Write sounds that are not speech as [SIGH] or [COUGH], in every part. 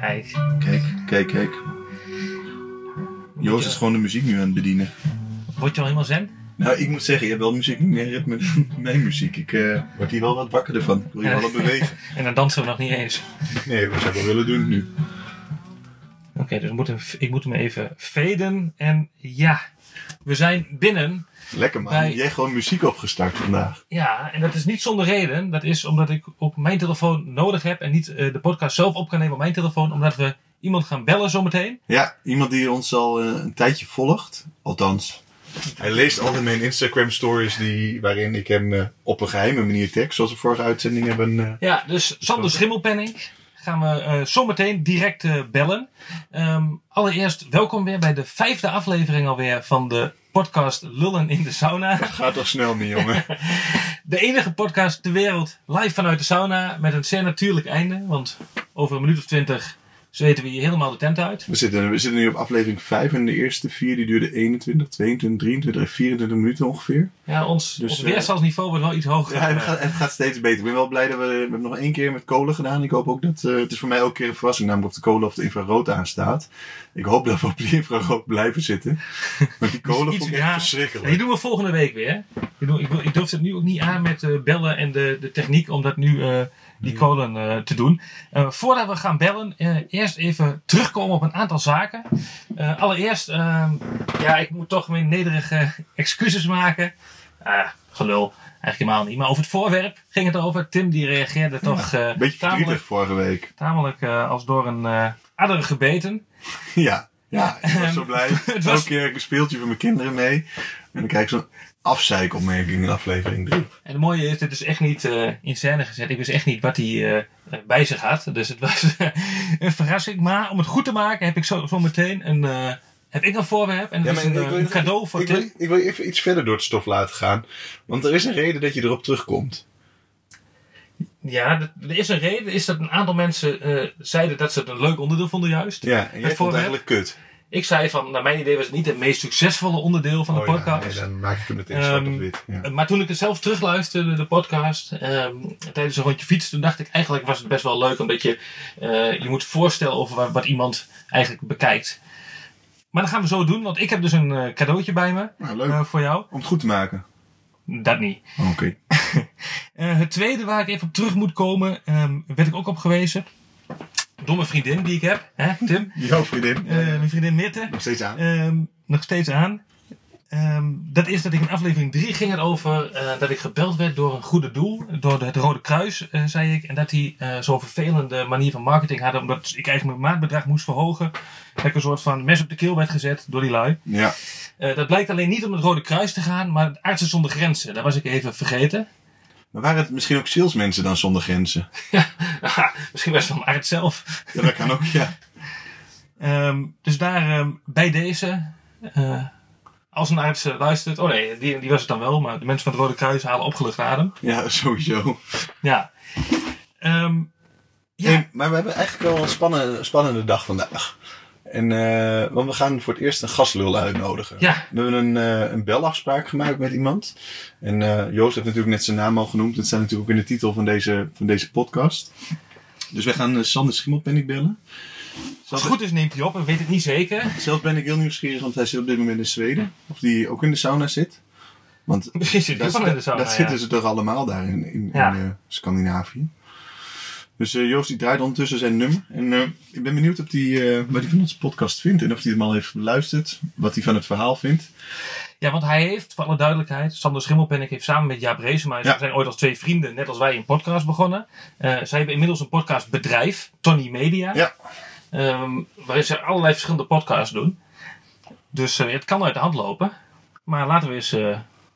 Kijk. Kijk, kijk, kijk. Joost is gewoon de muziek nu aan het bedienen. Word je al helemaal zen? Nou, ik moet zeggen, je hebt wel muziek meer ritme dan [LAUGHS] mijn muziek. Ik eh, word hier wel wat wakkerder van. Ik wil je wel wat bewegen. [LAUGHS] En dan dansen we nog niet eens. Nee, wat zou ik wel willen doen nu? Oké, dus we ik moet hem even faden. En ja, we zijn binnen. Lekker man. Bij- Jij gewoon muziek opgestart vandaag. Ja, en dat is niet zonder reden. Dat is omdat ik op mijn telefoon nodig heb en niet eh, de podcast zelf op kan nemen op mijn telefoon. Omdat we iemand gaan bellen zometeen. Ja, iemand die ons al eh, een tijdje volgt. Althans. Hij leest altijd mijn Instagram stories die, waarin ik hem eh, op een geheime manier tag. Zoals we vorige uitzending hebben. Ja, dus Sander Schimmelpenning gaan we zometeen direct bellen. Ehm, allereerst welkom weer bij de vijfde aflevering alweer van de podcast Lullen in de Sauna. Gaat toch snel niet, jongen. [LAUGHS] De enige podcast ter wereld live vanuit de sauna met een zeer natuurlijk einde. Want over een minuut of twintig zweten we hier helemaal de tent uit. We zitten, we zitten nu op aflevering 5 en de eerste vier die duurden 21, 22, 23 en 24 minuten ongeveer. Ja, ons, Dus, ons eh, weerstandsniveau wordt wel iets hoger. Ja, het gaat, het gaat steeds beter. Ik ben wel blij dat we, we hebben nog één keer met kolen gedaan. Ik hoop ook dat, eh, het is voor mij elke keer een verrassing, namelijk of de kolen of de infrarood aanstaat. Ik hoop dat we op die infrarood blijven zitten. Want die [LAUGHS] kolen vond ik echt ja, Die verschrikkelijk. doen we volgende week weer. Ik, doe, ik, durf het nu ook niet aan met eh, bellen en de, de techniek om dat nu die kolen eh, te doen. Eh, voordat we gaan bellen, eh, eerst even terugkomen op een aantal zaken. Allereerst, ehm, ja, ik moet toch mijn nederige [LAUGHS] excuses maken. Ah, gelul. Eigenlijk helemaal niet. Maar over het voorwerp ging het over. Tim die reageerde toch beetje tamelijk, verdrietig vorige week. tamelijk eh, als door een eh adder gebeten. [LAUGHS] Ja, ja, ik was zo blij. [LAUGHS] Elke keer heb ik een speeltje voor mijn kinderen mee. En dan krijg ik zo'n afzeikopmerking in aflevering 3. En het mooie is, dit is echt niet eh, in scène gezet. Ik wist echt niet wat hij eh, bij zich had. Dus het was [LAUGHS] een verrassing. Maar om het goed te maken heb ik zo, zo meteen een, eh, heb ik een voorwerp. En het is een, een cadeau voor ik Tim. wil, ik wil je even iets verder door het stof laten gaan. Want er is een reden dat je erop terugkomt. Ja, dat- er is een reden. Is dat een aantal mensen eh, zeiden dat ze het een leuk onderdeel vonden juist. Ja, en jij vond het eigenlijk kut. Ik zei van, naar mijn idee was het niet het meest succesvolle onderdeel van de Oh ja, podcast. nee, dan maak ik hem meteen zwart Ehm, of wit. Ja. Maar toen ik het zelf terugluisterde, de podcast, ehm, tijdens een rondje fiets, toen dacht ik eigenlijk was het best wel leuk. Omdat je eh, je moet voorstellen over wat, wat iemand eigenlijk bekijkt. Maar dat gaan we zo doen, want ik heb dus een eh, cadeautje bij me Nou, leuk. eh, voor jou. Om het goed te maken. Dat niet. Oké. [LAUGHS] Eh, het tweede waar ik even op terug moet komen, ehm, werd ik ook op gewezen. Mijn vriendin die ik heb, hè, Tim. [LAUGHS] Jouw vriendin. Eh, mijn vriendin Mitte. Nog steeds aan. Ehm, nog steeds aan. Ehm, dat is dat ik in aflevering 3 ging het over eh, dat ik gebeld werd door een goede doel. Door het Rode Kruis, eh, zei ik. En dat die eh, zo'n vervelende manier van marketing hadden. Omdat ik eigenlijk mijn maandbedrag moest verhogen. Dat ik een soort van mes op de keel werd gezet door die lui. Ja. Dat blijkt alleen niet om het Rode Kruis te gaan, maar het Artsen zonder Grenzen. Dat was ik even vergeten. Maar waren het misschien ook salesmensen dan zonder grenzen? [LAUGHS] Haha, [LAUGHS] Misschien was het van arts zelf. Ja, dat kan ook, ja. [LAUGHS] Ehm, dus daar ehm, bij deze, eh, als een arts eh, luistert, oh nee, die, die was het dan wel, maar de mensen van het Rode Kruis halen opgelucht adem. Ja, sowieso. Ja. Ehm, ja, Hey, maar we hebben eigenlijk wel een spannende, spannende dag vandaag. En, eh, want we gaan voor het eerst een gastlul uitnodigen. Ja. We hebben een, eh, een belafspraak gemaakt met iemand. En eh, Joost heeft natuurlijk net zijn naam al genoemd. Dat staat natuurlijk ook in de titel van deze, van deze podcast. Dus wij gaan uh, Sander Schimmelpenning bellen. als het goed is neemt hij op, ik weet het niet zeker. Zelf ben ik heel nieuwsgierig, want hij zit op dit moment in Zweden. Of die ook in de sauna zit. Want Misschien zit hij dat, wel in de sauna, dat ja. zitten ze toch allemaal daar in, in, Ja. in Scandinavië. Dus eh, Joost die draait ondertussen zijn nummer. En eh, ik ben benieuwd of die, eh, wat hij van onze podcast vindt. En of hij hem al heeft beluisterd. Wat hij van het verhaal vindt. Ja, want hij heeft, voor alle duidelijkheid, Sander Schimmelpenninck heeft samen met Jaap Reesema, ze Ja. zijn ooit als twee vrienden, net als wij, een podcast begonnen. Zij hebben inmiddels een podcastbedrijf, Tony Media, Ja. ehm, waarin ze allerlei verschillende podcasts doen. Dus het kan uit de hand lopen. Maar laten we eens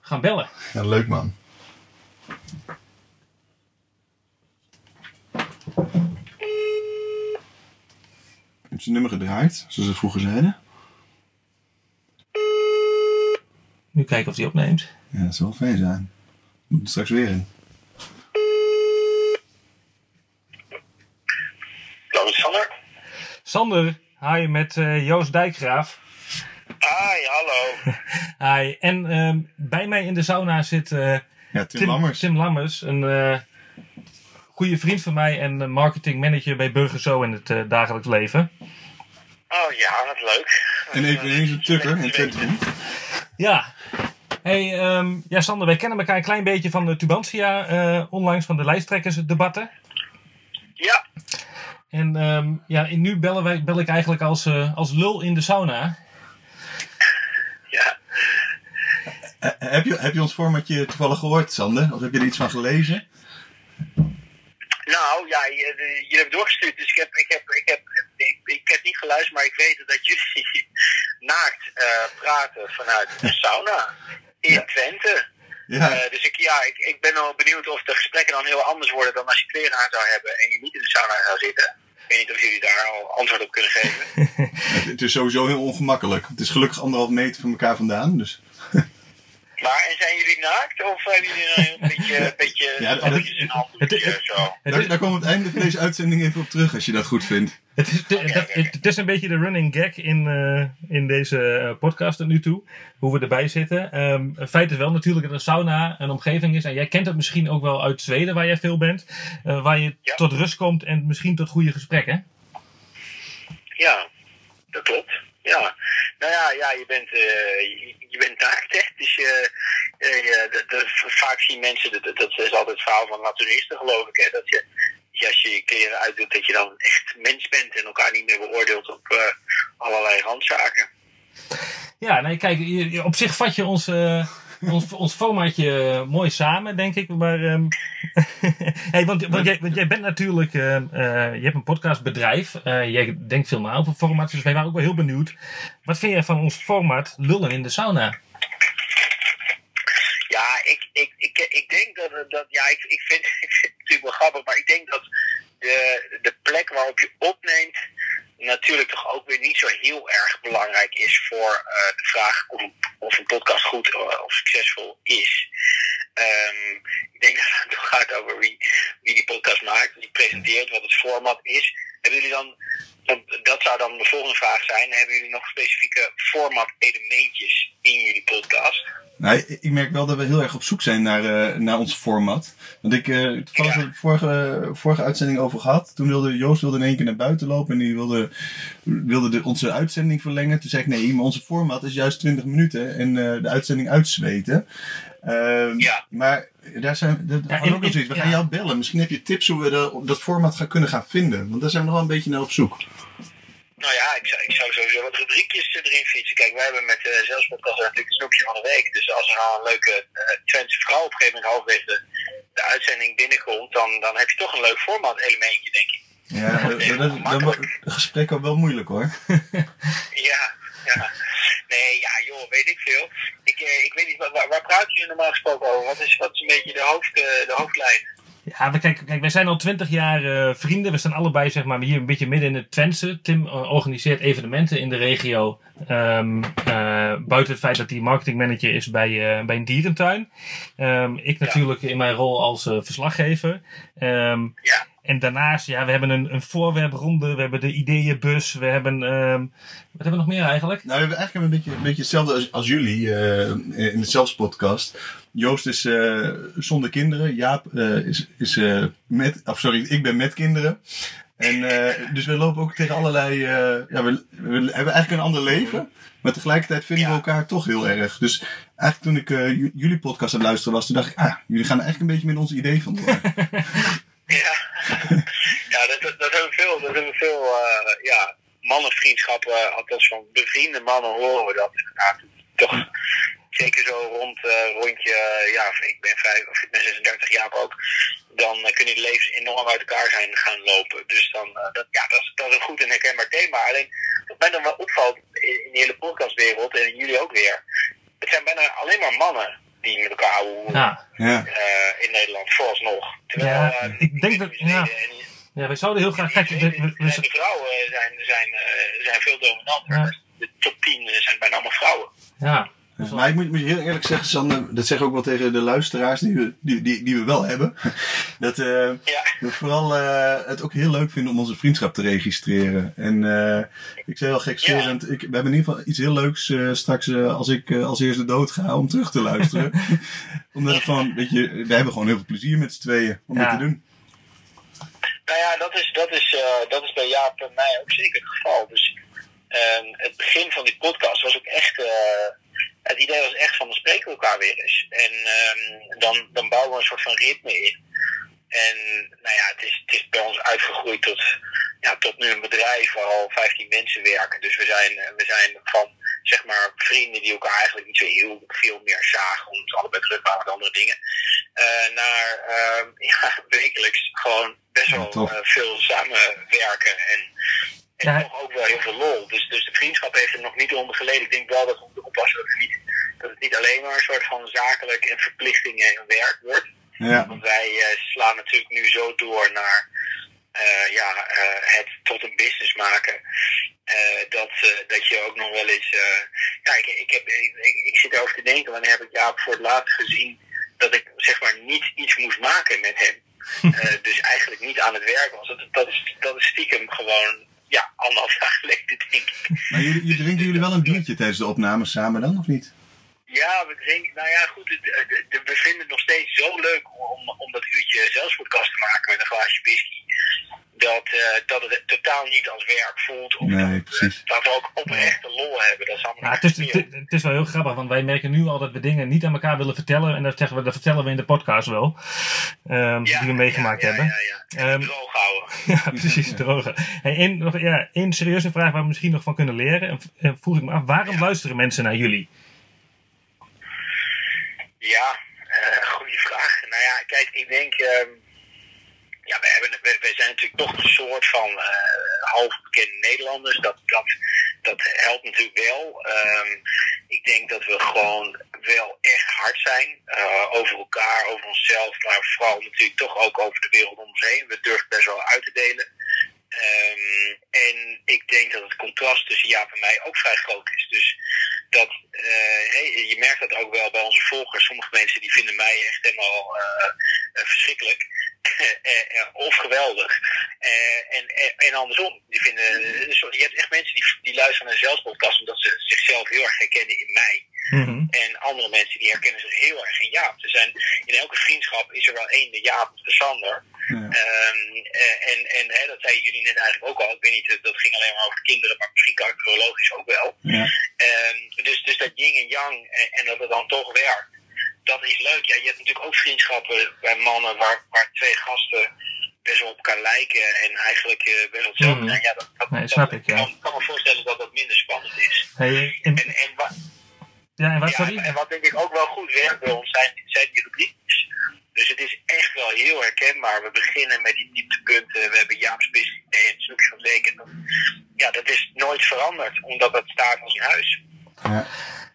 gaan bellen. Ja, leuk man. Ik heb zijn nummer gedraaid, zoals ze vroeger zeiden. Nu kijken of hij opneemt. Ja, dat zal wel fijn zijn. Moet er straks weer in. Dat is Sander. Sander, hi met eh, Joost Dijkgraaf. Hi, hallo. [LAUGHS] Hi. En ehm, bij mij in de sauna zit eh, Ja, Tim, Tim, Lammers. Tim Lammers, een eh, goede vriend van mij en eh, marketingmanager bij Burgerzo in het eh, dagelijks leven. Oh ja, wat leuk. En eveneens een tukker in Twente. Ja. Hey, ehm, ja, Sander, wij kennen elkaar een klein beetje van de Tubantia eh, onlangs van de lijsttrekkersdebatten. Ja, En ehm, ja, en nu bellen wij, bel ik eigenlijk als, eh, als lul in de sauna. ja. Heb, je, heb je ons formatje toevallig gehoord, Sander? Of heb je er iets van gelezen? Nou ja, je, de- je hebt doorgestuurd, dus ik heb, ik, heb, ik, heb, ik, ik heb niet geluisterd, maar ik weet dat jullie [LAUGHS] naakt eh, praten vanuit een sauna in Ja. Twente. Ja, Eh, dus ik, ja, ik, ik ben wel benieuwd of de gesprekken dan heel anders worden dan als je kleren aan zou hebben en je niet in de sauna zou zitten. Ik weet niet of jullie daar al antwoord op kunnen geven. [LAUGHS] het is sowieso heel ongemakkelijk. Het is gelukkig anderhalf meter van elkaar vandaan. Dus. Maar en zijn jullie naakt of hebben jullie een beetje, [LAUGHS] een beetje Ja, dat- in handdoekje het- het- zo? Het Daar, is, daar komen we het einde van deze uitzending even op terug, als je dat goed vindt. het, is, het- het een beetje de running gag in, eh, in deze eh, podcast tot nu toe. Hoe we erbij zitten. Ehm het feit is wel natuurlijk dat een sauna een omgeving is. En jij kent het misschien ook wel uit Zweden, waar jij veel bent. eh, waar je Ja. tot rust komt en misschien tot goede gesprekken. Ja, dat klopt. Ja, nou ja, ja je, bent, eh, je, bent naakt. Dus je, eh, je- vaak zien mensen, dat, dat is altijd het verhaal van naturisten, geloof ik, hè. Dat je, als je je kleren uitdoet, dat je dan echt mens bent en elkaar niet meer beoordeelt op eh, allerlei randzaken. Ja, nee, kijk, op zich vat je ons, eh, ons, ons eh, mooi samen, denk ik. Maar, ehm, [LAUGHS] hey, want, want, jij, want jij bent natuurlijk, eh, eh, je hebt een podcastbedrijf. Eh, jij denkt veel na over formats, dus wij waren ook wel heel benieuwd. Wat vind jij van ons format Lullen in de Sauna? Ja, ik, ik, ik, ik denk dat, dat ja, ik, ik, vind, [LAUGHS] ik het natuurlijk wel grappig, maar ik denk dat de, de plek waarop je opneemt natuurlijk toch ook weer niet zo heel erg belangrijk is voor de vraag of, of een podcast goed of succesvol is. Ehm, ik denk [LAUGHS] dat het toch gaat over wie, wie die podcast maakt, wie presenteert, wat het format is. Hebben jullie dan, dat, zou dan de volgende vraag zijn, hebben jullie nog specifieke format-elementjes in jullie podcast? Nou, ik- merk wel dat we heel erg op zoek zijn naar, eh, naar ons format. Want ik, eh toevallig Ja. de vorige, vorige uitzending over gehad. Toen wilde Joost wilde in één keer naar buiten lopen en die wilde, wilde de, onze uitzending verlengen. Toen zei ik nee, maar onze format is juist 20 minuten en eh, de uitzending uitzweten. Ehm, Ja. Maar daar zijn dat Ja, ook nog zoiets. We ja. gaan jou bellen. Misschien heb je tips hoe we de- dat format gaan kunnen gaan vinden. Want daar zijn we nog wel een beetje naar op zoek. Nou ja, ik zou, ik zou sowieso wat rubriekjes eh, erin fietsen. Kijk, wij hebben met de zelfspodcast natuurlijk een snoepje van de week. Dus als er nou een leuke uh, Twentse vrouw op een gegeven moment halverwege de, de uitzending binnenkomt, dan, dan heb je toch een leuk format elementje, denk ik. Ja, dat, dat, dat, dat wordt het gesprek ook wel moeilijk hoor. [LAUGHS] Ja, ja. Nee, ja, joh, weet ik veel. Ik, eh, ik weet niet, waar, waar praten jullie normaal gesproken over? Wat is, wat is een beetje de, hoofd, eh, de hoofdlijn? Ja, we, kijk, kijk, wij zijn al twintig jaar eh, vrienden. We staan allebei zeg maar, hier een beetje midden in het Twentse. Tim organiseert evenementen in de regio. Ehm, eh, buiten het feit dat hij marketingmanager is bij, bij een dierentuin. Ehm, ik natuurlijk in mijn rol als verslaggever. Ehm, Ja. En daarnaast, ja, we hebben een, een voorwerpronde. We hebben de ideeënbus. We hebben... ehm, wat hebben we nog meer eigenlijk? Nou, we hebben eigenlijk een beetje, een beetje hetzelfde als, als jullie eh, in de Zelfs podcast. Joost is eh, zonder kinderen. Jaap eh, is, is eh, met, of sorry, ik ben met kinderen. En eh, dus we lopen ook tegen allerlei, eh, ja, we, we hebben eigenlijk een ander leven. Maar tegelijkertijd vinden we elkaar toch heel erg. Dus eigenlijk toen ik eh, jullie podcast aan het luisteren was, toen dacht ik, ah, jullie gaan eigenlijk een beetje met ons idee van veel, uh, ja, mannenvriendschappen, althans van bevriende mannen horen we dat inderdaad. Toch zeker zo rond, uh, rondje, ja, ik ben, vijf, of ik ben 36 jaar ook, dan uh, kunnen de levens enorm uit elkaar zijn gaan lopen. Dus dan, uh, dat, ja, dat is, dat is een goed en herkenbaar thema. Alleen, wat mij dan wel opvalt in, in de hele podcastwereld, en jullie ook weer, het zijn bijna alleen maar mannen die met elkaar houden Ja, ja. uh, in Nederland, vooralsnog. Terwijl, Ja, uh, ik denk dat- ja. En, ja wij zouden heel graag... Kijk, we- we- we- de vrouwen zijn, zijn, uh, zijn veel dominanter. Ja. De top 10 zijn bijna allemaal vrouwen. ja. Ja, maar ik moet, moet je heel eerlijk zeggen, Sander, dat zeg ik ook wel tegen de luisteraars die we, die, die, die we wel hebben. [LAUGHS] Dat uh, Ja. we vooral uh, het ook heel leuk vinden om onze vriendschap te registreren. En uh, ik zei al gekscherend, ik, we hebben in ieder geval iets heel leuks straks als ik als eerste dood ga om terug te luisteren. [LAUGHS] Omdat het gewoon, weet je, we hebben gewoon heel veel plezier met z'n tweeën om Ja. dit te doen. Nou ja, dat is, dat is, eh, dat is bij Jaap en mij ook zeker het geval. Dus ehm, het begin van die podcast was ook echt. eh, het idee was echt van we spreken elkaar weer eens. En ehm, dan, dan bouwen we een soort van ritme in. En nou ja, het is, het is bij ons uitgegroeid tot, ja, tot nu een bedrijf waar al 15 mensen werken. Dus we zijn, we zijn van zeg maar vrienden die elkaar eigenlijk niet zo heel veel meer zagen, omdat we allebei druk waren met andere dingen, eh, naar ehm, [LAUGHS] ja, wekelijks gewoon best wel eh, veel samenwerken. En, en Ja. toch ook wel heel veel lol. Dus, dus de vriendschap heeft er nog niet onder geleden. Ik denk wel dat we moeten oppassen dat het niet, dat het niet alleen maar een soort van zakelijk en verplichtingen en werk wordt. Ja, Want wij eh, slaan natuurlijk nu zo door naar eh, ja, eh, het tot een business maken. dat, dat je ook nog wel eens. ja, ik, ik, heb, ik, ik, zit erover te denken, wanneer heb ik Jaap voor het laatst gezien dat ik zeg maar niet iets moest maken met hem. [LAUGHS] Dus eigenlijk niet aan het werk was. Dat, dat, is, dat is stiekem gewoon ja, anderhalf jaar geleden, denk ik. maar jullie, jullie drinken jullie wel een biertje tijdens de opname samen dan, of niet? Ja, we drinken. Nou ja, goed. het- het- het- we vinden het nog steeds zo leuk om, om dat uurtje zelfspodcast te maken met een glaasje whisky. Dat, eh, dat het totaal niet als werk voelt. Of Nee, dat, we- precies. dat we ook oprechte lol hebben. Dat is allemaal Ja, het, is, het, het is wel heel grappig, want wij merken nu al dat we dingen niet aan elkaar willen vertellen. En dat, zeggen we, dat vertellen we in de podcast wel. ehm, die we meegemaakt ja, hebben. Ja, ja, ja. Ehm, Droog houden. [LAUGHS] Ja, precies, droge. Hey, één, nog, ja, één serieuze vraag waar we misschien nog van kunnen leren. En, en vroeg ik me af, waarom luisteren mensen naar jullie? Ja, eh goede vraag. Nou ja, kijk, ik denk. ehm, ja, we, hebben, we, zijn natuurlijk toch een soort van eh half bekende Nederlanders. Dat, dat, dat helpt natuurlijk wel. Ehm, ik denk dat we gewoon wel echt hard zijn. eh, over elkaar, over onszelf. Maar vooral natuurlijk toch ook over de wereld om ons heen. We durven best wel uit te delen. Ehm, en ik denk dat het contrast tussen Jaap en mij ook vrij groot is. Dus dat, eh, je merkt dat ook wel bij onze volgers. Sommige mensen die vinden mij echt helemaal eh, eh, verschrikkelijk. [LAUGHS] Of geweldig. En, en, andersom. Die vinden, je hebt echt mensen die, die luisteren naar een omdat ze zichzelf heel erg herkennen in mij. Mhm. En andere mensen die herkennen zich heel erg in Jaap. Er zijn, in elke vriendschap is er wel één, de Jaap of de Sander. Ja. Ehm, eh, en en hè, dat zeiden jullie net eigenlijk ook al. Ik weet niet, dat ging alleen maar over de kinderen, maar misschien karakterologisch ook wel. Ja. Ehm, dus, dus dat yin en yang en, en dat het dan toch werkt, dat is leuk. Ja, je hebt natuurlijk ook vriendschappen bij mannen waar, waar twee gasten best wel op elkaar lijken en eigenlijk eh, best wel hetzelfde Mhm. zijn. Ja, dat, dat, Nee, dat- snap ik, ja. kan, kan me voorstellen dat dat minder spannend is. Hey, en, En, en, ja, en wat, ja, sorry? en wat denk ik ook wel goed werkt bij ons zijn, zijn die rubriekjes. Dus het is echt wel heel herkenbaar. We beginnen met die dieptepunten. We hebben Jaap's Business Day en van dat, ja, dat is nooit veranderd, omdat het staat als een huis. Ja.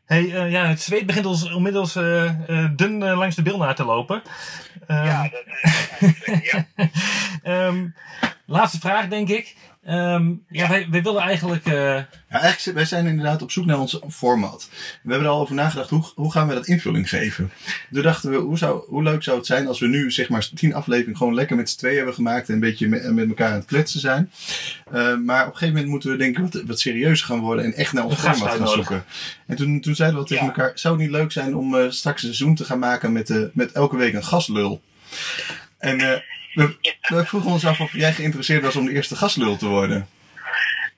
Hey, eh, ja, het zweet begint ons inmiddels eh, eh, dun langs de bil na te lopen. Ehm, Ja, dat is ja. ehm, laatste vraag, denk ik. Ehm, ja, wij, wij willen eigenlijk... eh, Ja, eigenlijk, wij zijn inderdaad op zoek naar ons format. We hebben er al over nagedacht, hoe, hoe gaan we dat invulling geven? Toen dachten we, hoe, zou, hoe leuk zou het zijn als we nu zeg maar tien afleveringen gewoon lekker met z'n tweeën hebben gemaakt en een beetje met, met elkaar aan het kletsen zijn. Eh, maar op een gegeven moment moeten we denken wat, wat serieuzer gaan worden en echt naar ons format gaan zoeken. En toen, toen zeiden we tegen Ja. elkaar, zou het niet leuk zijn om eh, straks een seizoen te gaan maken met, eh, met elke week een gastlul? En we, [LAUGHS] we vroegen ons af of jij geïnteresseerd was om de eerste gastlul te worden.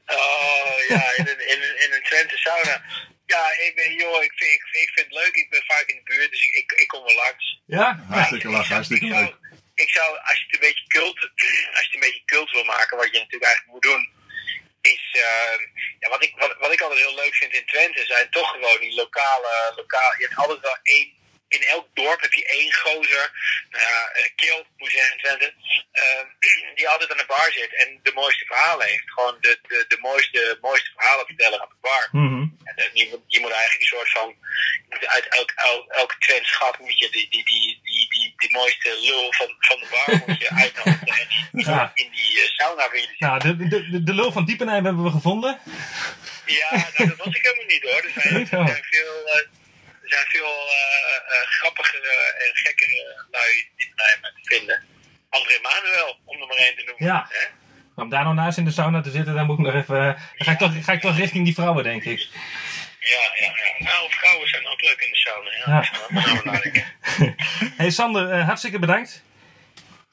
Oh ja, in een, in een, in een Twente sauna. Ja, ik ben, joh, ik vind, ik, ik vind het leuk. Ik ben vaak in de buurt, dus ik, ik, ik kom wel langs. ja? Hartstikke ik- hartstikke zou- leuk. Ik zou, als je het een beetje cult, als je het een beetje cult wil maken, wat je natuurlijk eigenlijk moet doen, is, ehm, ja, wat ik, wat, wat ik altijd heel leuk vind in Twente, zijn toch gewoon die lokale, lokale, je hebt altijd wel één, in elk dorp heb je één gozer, nou ja, eh, moet je zeggen Twente, ehm, die altijd aan de bar zit en de mooiste verhalen heeft. Gewoon de, de, de mooiste, mooiste verhalen vertellen aan de bar. Mhm. En, eh, Je moet, je moet eigenlijk een soort van. Uit elk, elk, elke Twents gat moet je die, die, die, die, die, die mooiste lul van, van de bar moet je uitnodigen. [LAUGHS] Ja. in die eh, sauna. Nou, de, de, de, de lul van Diepenheim hebben we gevonden. Ja, nou, dat was ik helemaal niet hoor. Er zijn, [LAUGHS] er zijn veel, eh, er zijn veel eh, eh, grappigere en gekkere lui die mij te vinden. André Manuel, om er maar één te noemen. Ja. Hè? Om daar nou naast in de sauna te zitten, dan moet ik nog even... Dan ga ik toch, ga ik toch richting die vrouwen, denk ik. Ja, ja, ja. Nou, vrouwen zijn ook leuk in de sauna. Ja, Ja. Ik nadenken. [LAUGHS] Hey Sander, eh, hartstikke bedankt.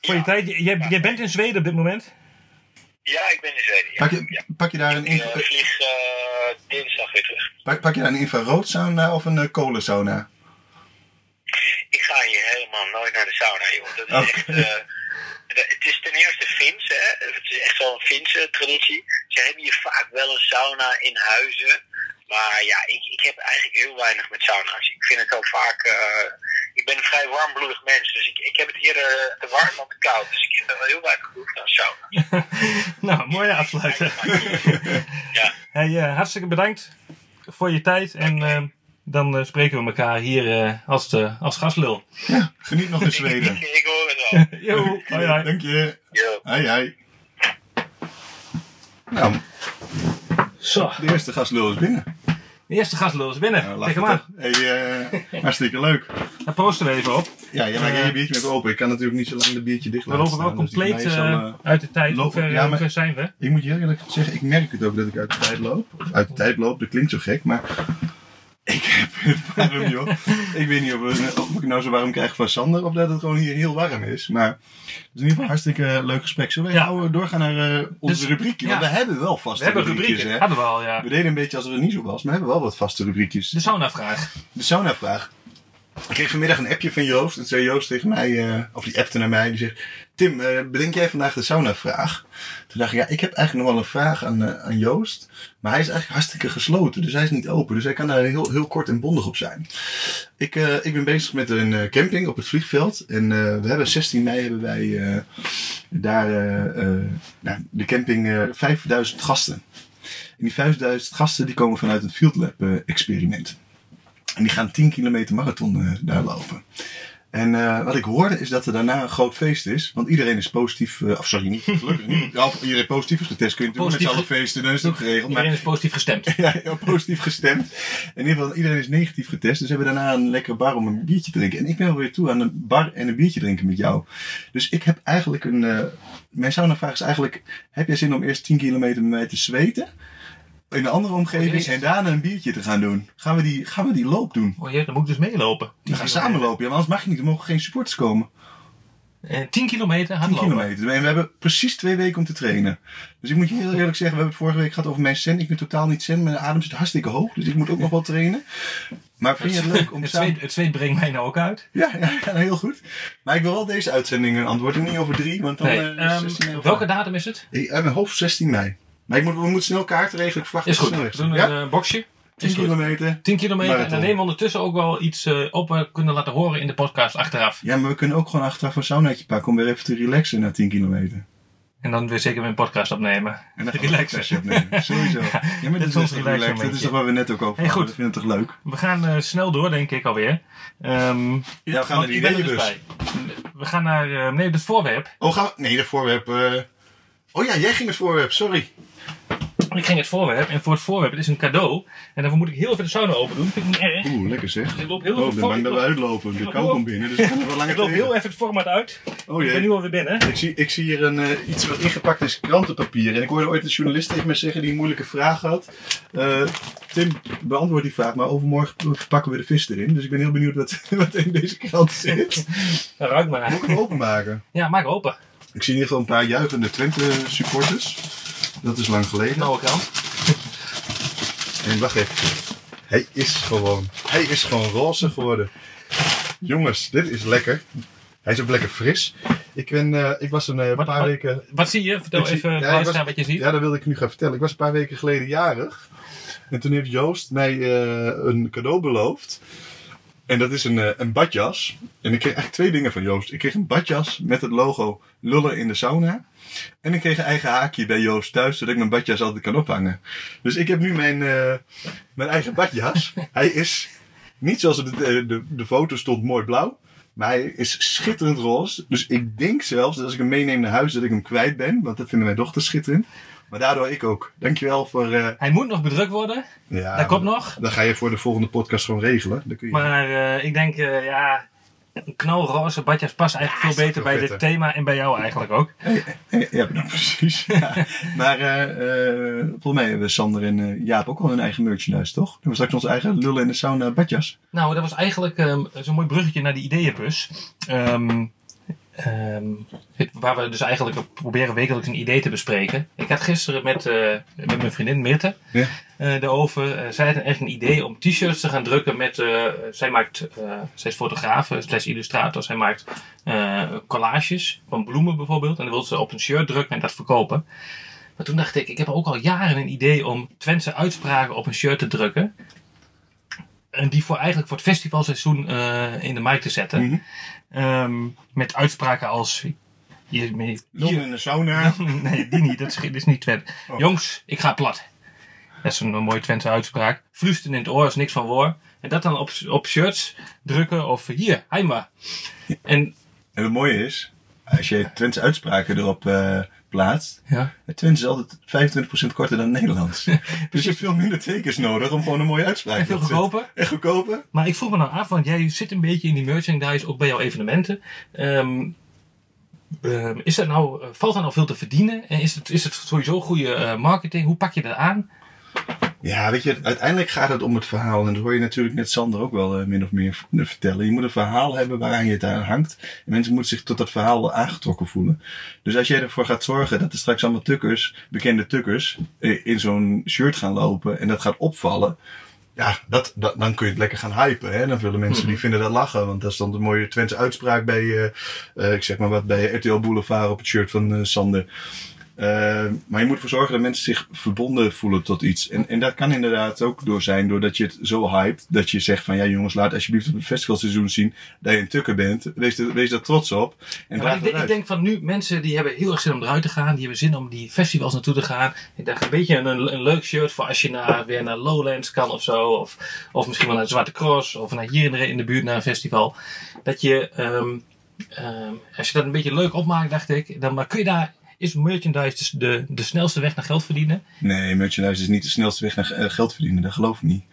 Voor je tijd. Jij, jij bent in Zweden op dit moment. Ja, ik ben in Zweden. Ja. Pak je, Ja. pak je daar een, Ik infra- eh, vlieg eh, dinsdag weer terug. pak, pak je daar een infraroodsauna of een uh, kolensauna? Ik ga hier helemaal nooit naar de sauna, joh. Dat is Oh. echt... eh, het is ten eerste Fins, hè. Het is echt zo'n Finse traditie. Ze hebben hier vaak wel een sauna in huizen. Maar ja, ik, ik heb eigenlijk heel weinig met sauna's. Ik vind het ook vaak... eh, ik ben een vrij warmbloedig mens, dus ik, ik heb het eerder eh, te warm dan te koud. Dus ik heb wel heel weinig behoefte aan sauna. [LAUGHS] nou, mooie afsluiten. Ja. Hey, hartstikke bedankt voor je tijd. En dan eh, spreken we elkaar hier eh, als, de, als gastlul. Geniet nog [LAUGHS] in Zweden. ik, ik hoor het wel. [LAUGHS] Yo, hoi, hoi. Dank je. Yo. Hoi, hoi. Nou, Zo, de eerste gastlul is binnen. de eerste gastlul is binnen. Nou, Kijk hem aan. Hey, eh, [LAUGHS] hartstikke leuk. Daar proosten we even op. Ja, jij maakt je biertje met open. Ik kan natuurlijk niet zo lang de biertje dicht We laten lopen wel dus compleet al, uit de tijd. Hoe lopen- ver, ja, hoe maar- ver zijn we? Ik moet je heel eerlijk zeggen, ik merk het ook dat ik uit de tijd loop. Of uit de tijd loop, dat klinkt zo gek, maar ik heb het warm, joh. Ik weet niet of, we- of ik nou zo warm krijg van Sander of dat het gewoon hier heel warm is. Maar het is in ieder geval een hartstikke leuk gesprek. Zullen we Ja. gauw doorgaan naar eh, onze Dus, rubriekje? ja. Want we hebben wel vaste We hebben rubriekjes, rubrieken. hè? Hadden we al, ja. We deden een beetje alsof het niet zo was, maar we hebben wel wat vaste rubriekjes. De sauna-vraag. De sauna-vraag. Ik kreeg vanmiddag een appje van Joost. En zei Joost tegen mij, eh, of die appte naar mij. Die zegt, Tim, eh, bedenk jij vandaag de sauna-vraag? Toen dacht ik, ja, ik heb eigenlijk nog wel een vraag aan, eh, aan Joost. Maar hij is eigenlijk hartstikke gesloten. Dus hij is niet open. Dus hij kan daar heel, heel kort en bondig op zijn. Ik, eh, ik ben bezig met een eh, camping op het vliegveld. En we hebben 16 mei hebben wij daar nou, de camping eh 5000 gasten. En die 5000 gasten die komen vanuit het Field Lab experiment. En die gaan 10 kilometer marathon daar lopen. En eh, wat ik hoorde is dat er daarna een groot feest is. Want iedereen is positief, eh, of sorry, niet [LAUGHS] gelukkig niet. Of iedereen positief is getest. Kun je natuurlijk met z'n allen feesten, dan is het ook geregeld. Maar Iedereen is positief gestemd. [LAUGHS] ja, positief gestemd. In ieder geval, iedereen is negatief getest. Dus we hebben daarna een lekkere bar om een biertje te drinken. En ik ben alweer toe aan een bar en een biertje drinken met jou. Dus ik heb eigenlijk een... eh mijn sauna-vraag is eigenlijk... Heb jij zin om eerst 10 kilometer met mij te zweten? In een andere omgeving. Jezus. en daarna een biertje te gaan doen. Gaan we die, gaan we die loop doen? Oh jee, dan moet ik dus meelopen. We gaan samen lopen. Ja, maar anders mag je niet. Er mogen geen supporters komen. Eh, 10 kilometer 10 hardlopen. kilometer. En we hebben precies twee weken om te trainen. Dus ik moet je heel eerlijk zeggen, we hebben het vorige week gehad over mijn zen. Ik ben totaal niet zen. Mijn adem zit hartstikke hoog. Dus ik moet ook nog wel trainen. Maar vind je het leuk om Het samen... zweet, het zweet brengt mij nou ook uit. Ja, ja, ja, heel goed. Maar ik wil wel deze uitzending antwoorden. Niet over drie, want dan... Nee, eh, ehm, 16 mei of- welke datum is het? Mijn hoofd 16 mei. Maar ik moet, we moeten snel kaarten regelen. Ik verwacht Is dat goed. het We doen een Ja, eh, boxje. 10 Is goed. kilometer. 10 kilometer. En dan nemen we ondertussen ook wel iets eh, op we kunnen laten horen in de podcast achteraf. Ja, maar we kunnen ook gewoon achteraf een saunaatje pakken om weer even te relaxen na 10 kilometer. En dan weer zeker weer een podcast opnemen. En dan [LAUGHS] we Relaxen. opnemen. [LAUGHS] Sowieso. Ja, maar dit is relaxen relaxed. Dat is toch waar we net ook over Hey, goed. Ik vind het toch leuk? We gaan eh, snel door, denk ik alweer. Ehm Ja, we gaan naar die dus ideeënbus. We gaan naar eh, nee, het voorwerp. Oh, gaan we... Nee, de voorwerp... eh, Oh ja, jij ging het voorwerp. Sorry. Ik ging het voorwerp en voor het voorwerp, het is een cadeau. En daarvoor moet ik heel even de sauna open doen. Vind ik niet erg. Oeh, lekker zeg. Dus ik loop heel Oh, ik even ben bang dat we uitlopen. De kou komt binnen, dus ik kan er wel langer [LAUGHS] ik loop heel even het format uit. Oh Ik ben nu alweer binnen. Ik zie, ik zie hier een, eh, iets wat ingepakt is krantenpapier. En ik hoorde ooit een journalist tegen me zeggen die een moeilijke vraag had. Eh, Tim, beantwoord die vraag, maar overmorgen verpakken we de vis erin. Dus ik ben heel benieuwd wat, [LAUGHS] wat in deze krant zit. Nou, ruik maar. Moet ik hem openmaken? Ja, maak open. Ik zie in ieder geval een paar juichende Twente supporters. Dat is lang geleden. Nauwe krant. En wacht even. Hij is gewoon, hij is gewoon roze geworden. Jongens, dit is lekker. Hij is ook lekker fris. Ik, ben, eh, ik was een eh, Wat- paar wat- weken Wat zie je? Vertel Ik zie- even ja, was- wat je ziet. Ja, dat wilde ik nu gaan vertellen. Ik was een paar weken geleden jarig. En toen heeft Joost mij eh, een cadeau beloofd. En dat is een, eh, een badjas. En ik kreeg eigenlijk twee dingen van Joost. Ik kreeg een badjas met het logo Lullen in de sauna. En ik kreeg een eigen haakje bij Joost thuis, zodat ik mijn badjas altijd kan ophangen. Dus ik heb nu mijn, eh, mijn eigen badjas. [LAUGHS] Hij is niet zoals de, de, de foto stond mooi blauw. Maar hij is schitterend roze. Dus ik denk zelfs dat als ik hem meeneem naar huis dat ik hem kwijt ben. Want dat vinden mijn dochters schitterend. Maar daardoor ik ook. Dankjewel voor... eh Hij moet nog bedrukt worden. ja, dat komt nog. Dan ga je voor de volgende podcast gewoon regelen. Dan kun je... Maar eh, ik denk, eh, ja, een knalroze badjas past eigenlijk veel beter bij dit thema en bij jou eigenlijk ook. [LAUGHS] Ja, nou, precies. [LAUGHS] Ja. Maar volgens mij hebben Sander en Jaap ook wel hun eigen merchandise, toch? Dan hebben we straks onze eigen lullen in de sauna badjas. Nou, dat was eigenlijk ehm, zo'n mooi bruggetje naar die ideeënbus. Ehm, ehm, waar we dus eigenlijk proberen wekelijks een idee te bespreken. Ik had gisteren met, eh, met mijn vriendin Mirte Ja. eh daarover. Eh, zij had echt een idee om t-shirts te gaan drukken met... zij maakt... zij is fotograaf, eh, slash illustrator. Zij maakt collages van bloemen bijvoorbeeld. En dan wil ze op een shirt drukken en dat verkopen. Maar toen dacht ik, ik heb ook al jaren een idee om Twentse uitspraken op een shirt te drukken. En die voor eigenlijk voor het festivalseizoen eh, in de markt te zetten. Mhm. Ehm, met uitspraken als... Hier, in de sauna. [LAUGHS] nee, die niet. Dat is, niet Twente. Oh. Jongens, ik ga plat. Dat is een, mooie Twentse uitspraak. Vlusten in het oor is niks van woor. En dat dan op, op shirts drukken of hier, heima. En En het mooie is, als je Twentse uitspraken erop eh, plaatst, ja, Twents is altijd 25% korter dan Nederlands. [LAUGHS] dus je hebt veel minder tekens nodig om gewoon een mooie uitspraak en veel te goedkoper. En goedkoper? Maar ik vroeg me nou af, want jij zit een beetje in die merchandise, ook bij jouw evenementen. Ehm, ehm, is dat nou, eh, valt er nou veel te verdienen? En is het, is het sowieso goede eh, marketing? Hoe pak je dat aan? Ja, weet je, uiteindelijk gaat het om het verhaal. En dat hoor je natuurlijk net Sander ook wel eh, min of meer v- vertellen. Je moet een verhaal hebben waaraan je het aan hangt. En mensen moeten zich tot dat verhaal aangetrokken voelen. Dus als jij ervoor gaat zorgen dat er straks allemaal tukkers, bekende tukkers, eh, in zo'n shirt gaan lopen en dat gaat opvallen. Ja, dat, dat, dan kun je het lekker gaan hypen. Hè? Dan willen mensen die vinden dat lachen. Want daar stond een mooie Twentse uitspraak bij, eh, eh, ik zeg maar wat, bij RTL Boulevard op het shirt van eh, Sander. Eh, maar je moet ervoor zorgen dat mensen zich verbonden voelen tot iets. En, en dat kan inderdaad ook door zijn, doordat je het zo hypt, dat je zegt van ja jongens, laat alsjeblieft het festivalseizoen zien dat je een tukker bent. Wees, wees daar trots op. En Ja, ik, denk van nu, mensen die hebben heel erg zin om eruit te gaan. Die hebben zin om die festivals naartoe te gaan. Ik dacht een beetje een, een leuk shirt voor als je naar, weer naar Lowlands kan of zo. Of, of misschien wel naar Zwarte Cross. Of naar hier in de, in de buurt naar een festival. Dat je, ehm, ehm, als je dat een beetje leuk opmaakt, dacht ik. Dan maar kun je daar, is merchandise dus de, de snelste weg naar geld verdienen? Nee, merchandise is niet de snelste weg naar eh, geld verdienen, dat geloof ik niet.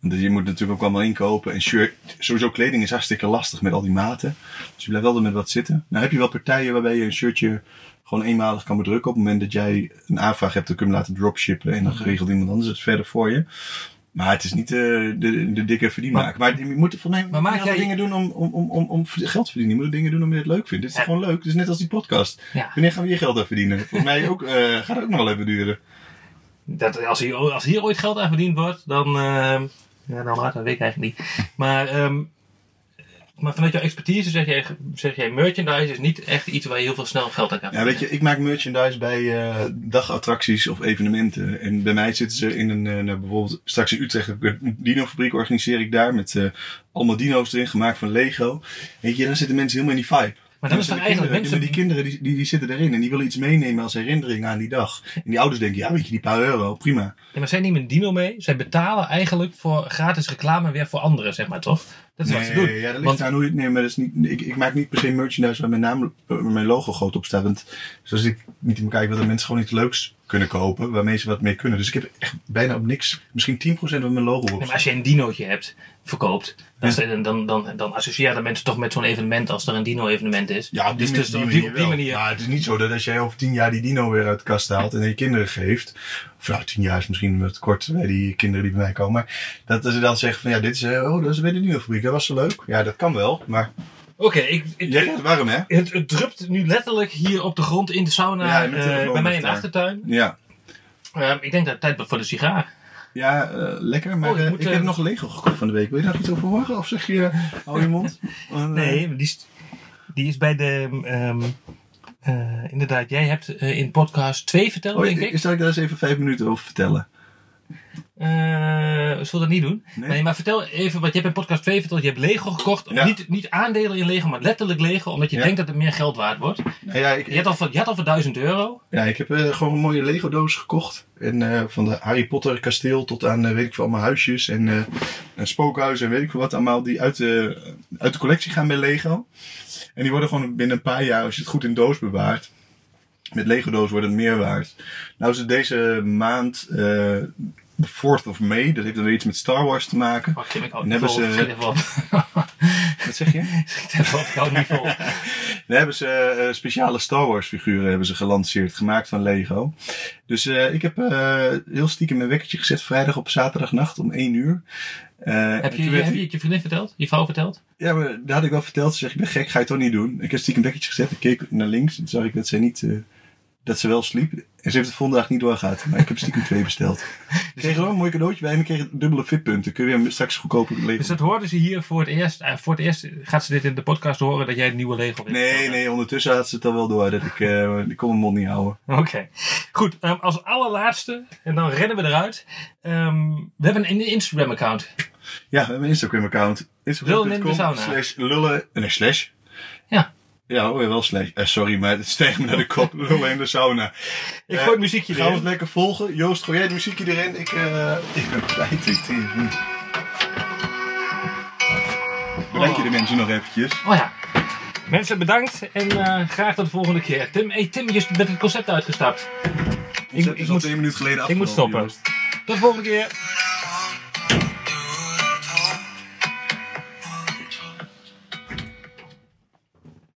Want je moet natuurlijk ook allemaal inkopen. En shirt, sowieso kleding is hartstikke lastig met al die maten. Dus je blijft wel met wat zitten. Nou heb je wel partijen waarbij je een shirtje gewoon eenmalig kan bedrukken. Op het moment dat jij een aanvraag hebt, dan kun je hem laten dropshippen. En dan geregelt iemand anders het verder voor je. Maar het is niet de, de, de dikke verdienmaker. Maar, je moet voor mij Maar maak jij- dingen doen om, om, om, om, om geld te verdienen. Je moet dingen doen omdat je het leuk vindt. Dit is Ja. gewoon leuk. Het is net als die podcast. Ja. Wanneer gaan we hier geld aan verdienen? Voor mij ook, eh, gaat het ook nog wel even duren. Dat, als, hier, als hier ooit geld aan verdiend wordt, dan. ehm ja, dan dat weet ik eigenlijk niet. Maar, ehm, maar vanuit jouw expertise zeg jij, zeg jij: merchandise is niet echt iets waar je heel veel snel geld aan kan Ja, weet je, ik maak merchandise bij eh, dagattracties of evenementen. En bij mij zitten ze in een, eh, nou, bijvoorbeeld straks in Utrecht, een dino-fabriek organiseer ik daar met eh, allemaal dino's erin gemaakt van Lego. Weet je, dan zitten mensen helemaal in die vibe. Maar dan is er de eigenlijk kinderen, mensen. Die kinderen die, die, die zitten erin en die willen iets meenemen als herinnering aan die dag. En die ouders denken, ja weet je, die paar euro, prima. Ja, maar zij nemen een dino mee. Zij betalen eigenlijk voor gratis reclame weer voor anderen, zeg maar toch? Dat is wat ze doen. ja, dat ligt Want- aan hoe je het neemt. Maar dat is niet, ik, ik maak niet per se merchandise waar mijn naam, waar mijn logo groot op staat. Want zoals ik niet in elkaar kijk, wil dat mensen gewoon iets leuks kunnen kopen. Waarmee ze wat mee kunnen. Dus ik heb echt bijna op niks, misschien 10% van mijn logo. Nee, maar als je een dinootje hebt, verkoopt, dan, dan, dan, dan, dan associëren mensen toch met zo'n evenement als er een dino-evenement is. Ja, op die, dus, dus die manier die, op die wel. manier. Maar het is niet zo dat als jij over tien jaar die dino weer uit de kast haalt en je kinderen geeft. Of nou, tien jaar is misschien wat kort bij die kinderen die bij mij komen. Maar dat ze dan zeggen van ja, dit is, eh, oh, dat is bij de dino-fabriek. Dat was zo leuk. Ja, dat kan wel. Maar Oké, ik, ik- jij krijgt warm, hè? het, het drupt nu letterlijk hier op de grond in de sauna Ja, eh, bij mij in de achtertuin. Ja. Ehm, ik denk dat het tijd wordt voor de sigaar. Ja, eh, lekker. Maar Oh, ik eh, moet, ik heb nog Lego gekocht van de week. Wil je daar iets over horen? Of zeg je, hou je mond? [LAUGHS] Nee, die is, die is bij de. ehm, eh, inderdaad, jij hebt in podcast 2 verteld, Oh, denk ik, ik. zal ik daar eens even vijf minuten over vertellen? Eh zullen we dat niet doen? Nee. Nee. maar vertel even, wat je hebt in podcast 2 verteld. Je hebt Lego gekocht. Ja. Niet, niet aandelen in Lego, maar letterlijk Lego. Omdat je Ja. denkt dat het meer geld waard wordt. Nou ja, ik, Je had al voor, je had al voor 1000 euro. ja, ik heb eh, gewoon een mooie Lego doos gekocht. En eh, van de Harry Potter kasteel tot aan, eh, weet ik veel, allemaal huisjes en eh, een spookhuis en weet ik veel wat allemaal. Die uit de, uit de collectie gaan bij Lego. En die worden gewoon binnen een paar jaar, als je het goed in doos bewaart. Met Lego doos wordt het meer waard. Nou is het deze maand, de 4th of May. Dat heeft dan weer iets met Star Wars te maken. Wacht even, ik hou En niet vol. ze-. [LAUGHS] Wat zeg je? [LAUGHS] Ik hou niet vol. [LAUGHS] Dan hebben ze eh, speciale Star Wars figuren hebben ze gelanceerd, gemaakt van Lego. Dus eh, ik heb eh, heel stiekem mijn wekkertje gezet vrijdag op zaterdagnacht om 1 uur. Heb je, werd heb hij- je het je vriendin verteld? Je vrouw verteld? Ja, maar daar had ik wel verteld. Ze zegt, ik ben gek, ga je toch niet doen. Ik heb stiekem een wekkertje gezet. Ik keek naar links en zag ik dat ze niet... eh, dat ze wel sliep. En ze heeft het volgende dag niet doorgehad. Maar ik heb stiekem twee besteld. [LAUGHS] Ik kreeg gewoon een mooi cadeautje bij en ik kreeg dubbele fitpunten. Kun je weer straks goedkoper Lego Dus dat hoorden ze hier voor het eerst. En voor het eerst gaat ze dit in de podcast horen dat jij het nieuwe Lego hebt. Nee, nee, ondertussen had ze het al wel door dat ik, eh ik kon mijn mond niet houden. Oké. Goed, ehm, als allerlaatste, en dan rennen we eruit. Ehm, we hebben een Instagram-account. Ja, we hebben een Instagram-account. Lullen in de Instagram.com slash lullen... Nee, slash. Ja. Ja, oh ja, wel slash. Eh, sorry, maar het steeg me naar de kop. [LAUGHS] Lullen in de sauna. Ik Eh, gooi het muziekje Gaan we het lekker volgen. Joost, gooi jij het muziekje erin? Ik, eh ik ben kwijt. Ik. Bedank je de mensen nog eventjes. Oh ja. Mensen, bedankt en eh, graag tot de volgende keer. Tim, hey, Tim, je bent het concept uitgestapt. Ik, ik moet- twee minuten geleden ik moet stoppen. Tot de volgende keer.